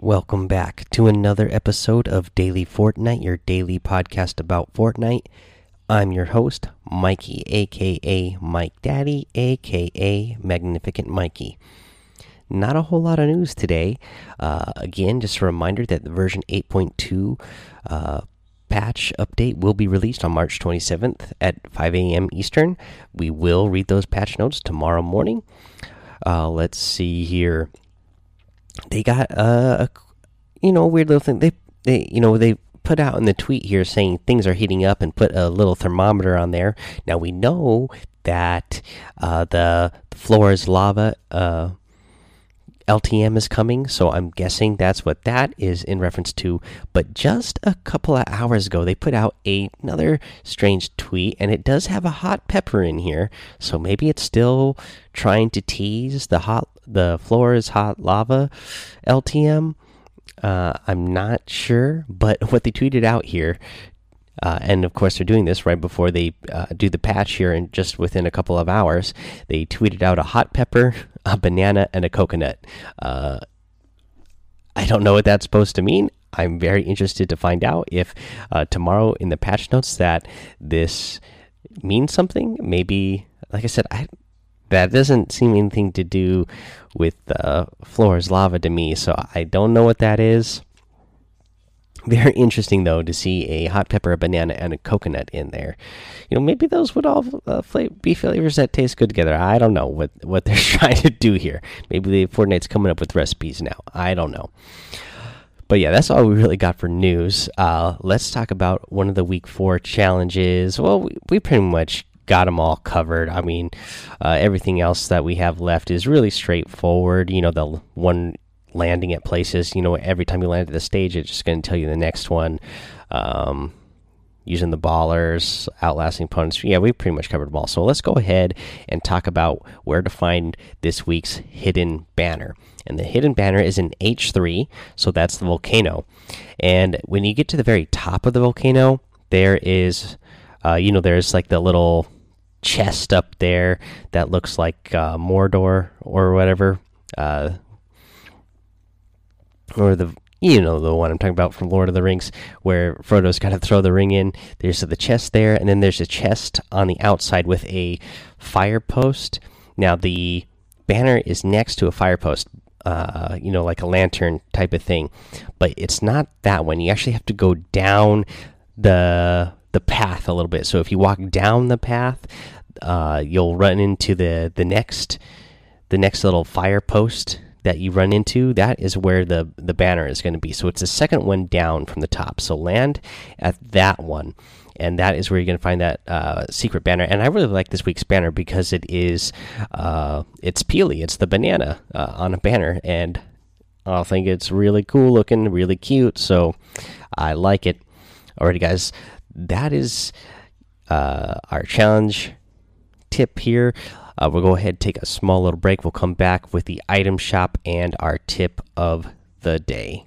Welcome back to another episode of Daily Fortnite, your daily podcast about Fortnite. I'm your host, Mikey, aka Mike Daddy, aka Magnificent Mikey. Not a whole lot of news today. Uh, again, just a reminder that the version 8.2 uh, patch update will be released on March 27th at 5 a.m. Eastern. We will read those patch notes tomorrow morning. Uh, let's see here. They got uh, a you know weird little thing. They they you know they put out in the tweet here saying things are heating up and put a little thermometer on there. Now we know that uh, the, the floor is lava. Uh, LTM is coming, so I'm guessing that's what that is in reference to. But just a couple of hours ago, they put out a, another strange tweet, and it does have a hot pepper in here. So maybe it's still trying to tease the hot, the floor is hot lava LTM. Uh, I'm not sure, but what they tweeted out here uh, and of course, they're doing this right before they uh, do the patch here, and just within a couple of hours, they tweeted out a hot pepper, a banana, and a coconut. Uh, I don't know what that's supposed to mean. I'm very interested to find out if uh, tomorrow in the patch notes that this means something. Maybe, like I said, I, that doesn't seem anything to do with uh, floor's lava to me, so I don't know what that is. Very interesting though to see a hot pepper, a banana, and a coconut in there. You know, maybe those would all uh, be flavors that taste good together. I don't know what what they're trying to do here. Maybe the Fortnite's coming up with recipes now. I don't know. But yeah, that's all we really got for news. Uh, let's talk about one of the week four challenges. Well, we, we pretty much got them all covered. I mean, uh, everything else that we have left is really straightforward. You know, the one landing at places. You know, every time you land at the stage, it's just going to tell you the next one. Um, using the ballers, outlasting opponents. Yeah, we pretty much covered them all. So let's go ahead and talk about where to find this week's hidden banner. And the hidden banner is in H3, so that's the volcano. And when you get to the very top of the volcano, there is, uh, you know, there's like the little chest up there that looks like uh, Mordor or whatever. Uh, or the you know the one I'm talking about from Lord of the Rings, where Frodo's got to throw the ring in. There's the chest there, and then there's a chest on the outside with a fire post. Now the banner is next to a fire post, uh, you know, like a lantern type of thing, but it's not that one. You actually have to go down the the path a little bit. So if you walk down the path, uh, you'll run into the the next the next little fire post that you run into, that is where the the banner is going to be. So it's the second one down from the top. So land at that one, and that is where you're going to find that uh, secret banner. And I really like this week's banner because it is uh, it's peely. It's the banana uh, on a banner, and I think it's really cool looking, really cute. So I like it. Alrighty, guys, that is uh, our challenge tip here. Uh, we'll go ahead and take a small little break. We'll come back with the item shop and our tip of the day.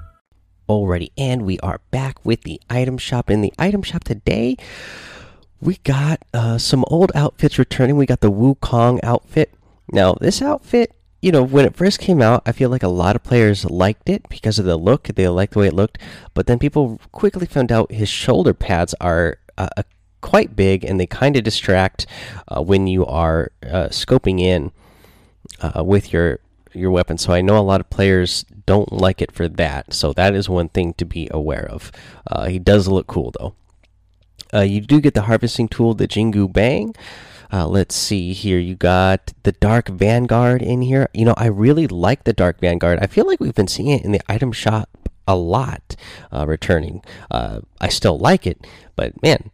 Alrighty, and we are back with the item shop. In the item shop today, we got uh, some old outfits returning. We got the Wukong outfit. Now, this outfit, you know, when it first came out, I feel like a lot of players liked it because of the look. They liked the way it looked, but then people quickly found out his shoulder pads are uh, a quite big and they kind of distract uh, when you are uh, scoping in uh, with your your weapon. So I know a lot of players don't like it for that. So that is one thing to be aware of. Uh, he does look cool though. Uh, you do get the harvesting tool, the Jingu Bang. Uh, let's see here. You got the Dark Vanguard in here. You know, I really like the Dark Vanguard. I feel like we've been seeing it in the item shop a lot returning. I still like it, but man,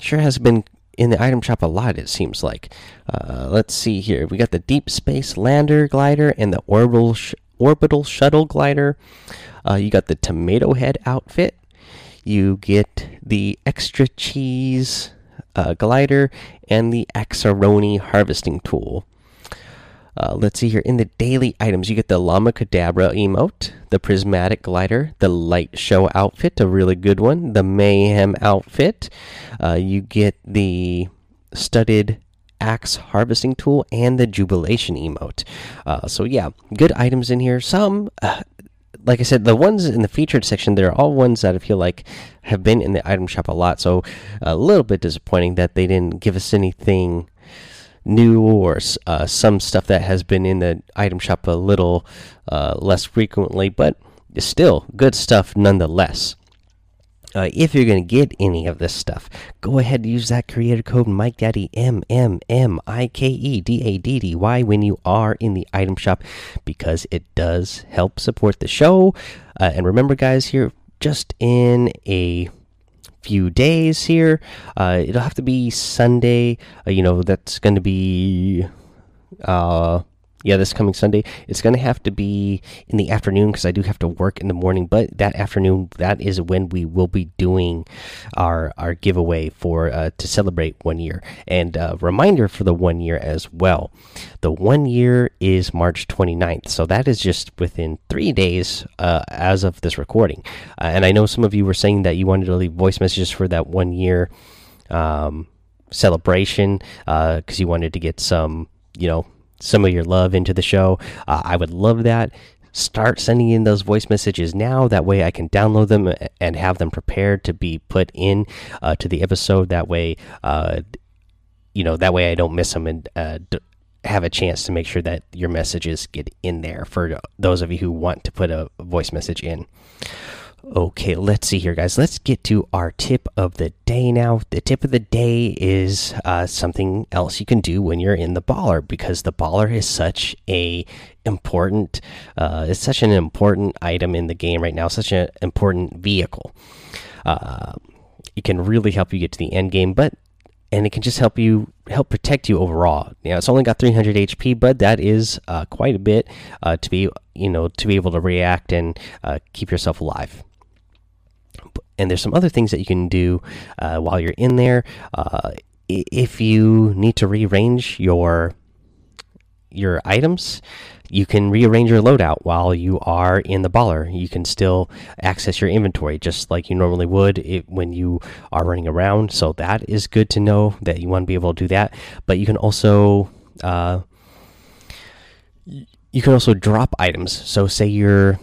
sure has been in the item shop a lot, it seems like. Uh, let's see here. We got the Deep Space Lander Glider and the Orbital, sh orbital shuttle glider. Uh, you got the tomato head outfit. You get the extra cheese uh, glider and the Axeroni harvesting tool. Uh, let's see here in the daily items, you get the Llama Cadabra emote, the Prismatic glider, the Light Show outfit, a really good one, the Mayhem outfit. Uh, you get the studded axe harvesting tool and the Jubilation emote. Uh, so yeah, good items in here. Some uh, like I said, the ones in the featured section, they're all ones that I feel like have been in the item shop a lot. So a little bit disappointing that they didn't give us anything new or uh, some stuff that has been in the item shop a little uh, less frequently, but still good stuff nonetheless. Uh, if you're going to get any of this stuff, go ahead and use that creator code Mike Daddy M M M I K E D A D D Y when you are in the item shop because it does help support the show. Uh, and remember, guys, here just in a few days here, uh, it'll have to be Sunday. Uh, you know, that's going to be uh yeah, this coming Sunday. It's going to have to be in the afternoon because I do have to work in the morning. But that afternoon, that is when we will be doing our our giveaway for uh, to celebrate one year. And uh, reminder for the one year as well. The one year is March 29th, so that is just within three days uh, as of this recording. Uh, and I know some of you were saying that you wanted to leave voice messages for that one year um, celebration because uh, you wanted to get some, you know some of your love into the show. Uh, I would love that. Start sending in those voice messages now. That way, I can download them and have them prepared to be put in uh, to the episode. That way, uh, you know, that way I don't miss them and uh, have a chance to make sure that your messages get in there for those of you who want to put a voice message in. Okay, let's see here, guys. Let's get to our tip of the day now. The tip of the day is uh, something else you can do when you're in the baller because the baller is such a important. Uh, it's such an important item in the game right now. Such an important vehicle. Uh, it can really help you get to the end game, but and it can just help you help protect you overall. You it's only got 300 HP, but that is uh, quite a bit uh, to be you know to be able to react and uh, keep yourself alive and there's some other things that you can do uh, while you're in there. Uh, if you need to rearrange your your items, you can rearrange your loadout while you are in the baller. You can still access your inventory just like you normally would it, when you are running around. So that is good to know that you want to be able to do that. But you can also uh, you can also drop items. So say you're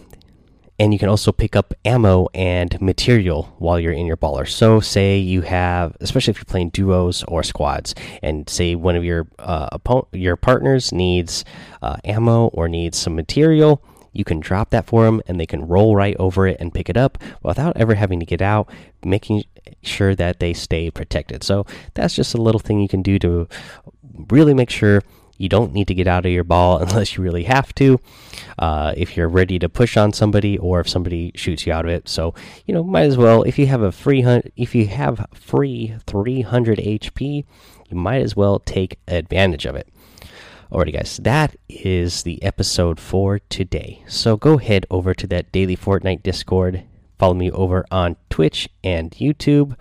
and you can also pick up ammo and material while you're in your baller. So, say you have, especially if you're playing duos or squads, and say one of your uh, your partners needs uh, ammo or needs some material, you can drop that for them, and they can roll right over it and pick it up without ever having to get out, making sure that they stay protected. So, that's just a little thing you can do to really make sure you don't need to get out of your ball unless you really have to. Uh, if you're ready to push on somebody, or if somebody shoots you out of it, so you know, might as well. If you have a free hunt, if you have free 300 HP, you might as well take advantage of it. Alrighty, guys, that is the episode for today. So go head over to that daily Fortnite Discord. Follow me over on Twitch and YouTube.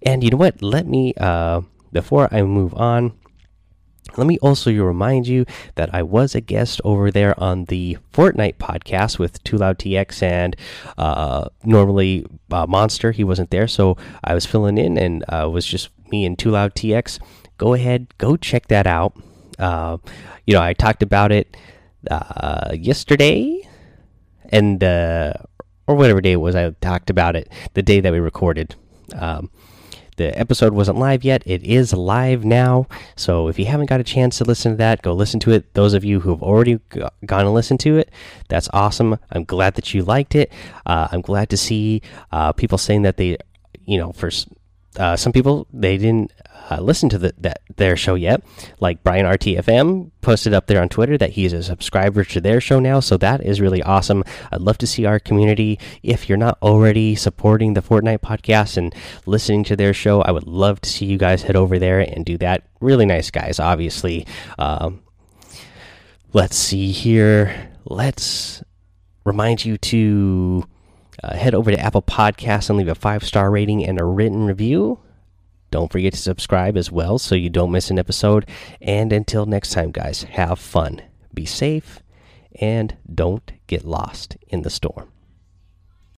And you know what? Let me, uh, before I move on, let me also remind you that I was a guest over there on the Fortnite podcast with Too Loud TX and uh, normally uh, Monster. He wasn't there, so I was filling in and uh, was just me and Too Loud TX. Go ahead, go check that out. Uh, you know, I talked about it uh, yesterday and uh, or whatever day it was. I talked about it the day that we recorded. Um, the episode wasn't live yet. It is live now. So if you haven't got a chance to listen to that, go listen to it. Those of you who have already gone and listened to it, that's awesome. I'm glad that you liked it. Uh, I'm glad to see uh, people saying that they, you know, for uh, some people they didn't uh, listen to the, that their show yet. Like Brian RTFM posted up there on Twitter that he's a subscriber to their show now, so that is really awesome. I'd love to see our community. If you're not already supporting the Fortnite podcast and listening to their show, I would love to see you guys head over there and do that. Really nice guys, obviously. Um, let's see here let's remind you to uh, head over to Apple Podcasts and leave a five star rating and a written review. Don't forget to subscribe as well so you don't miss an episode. And until next time, guys, have fun, be safe, and don't get lost in the storm.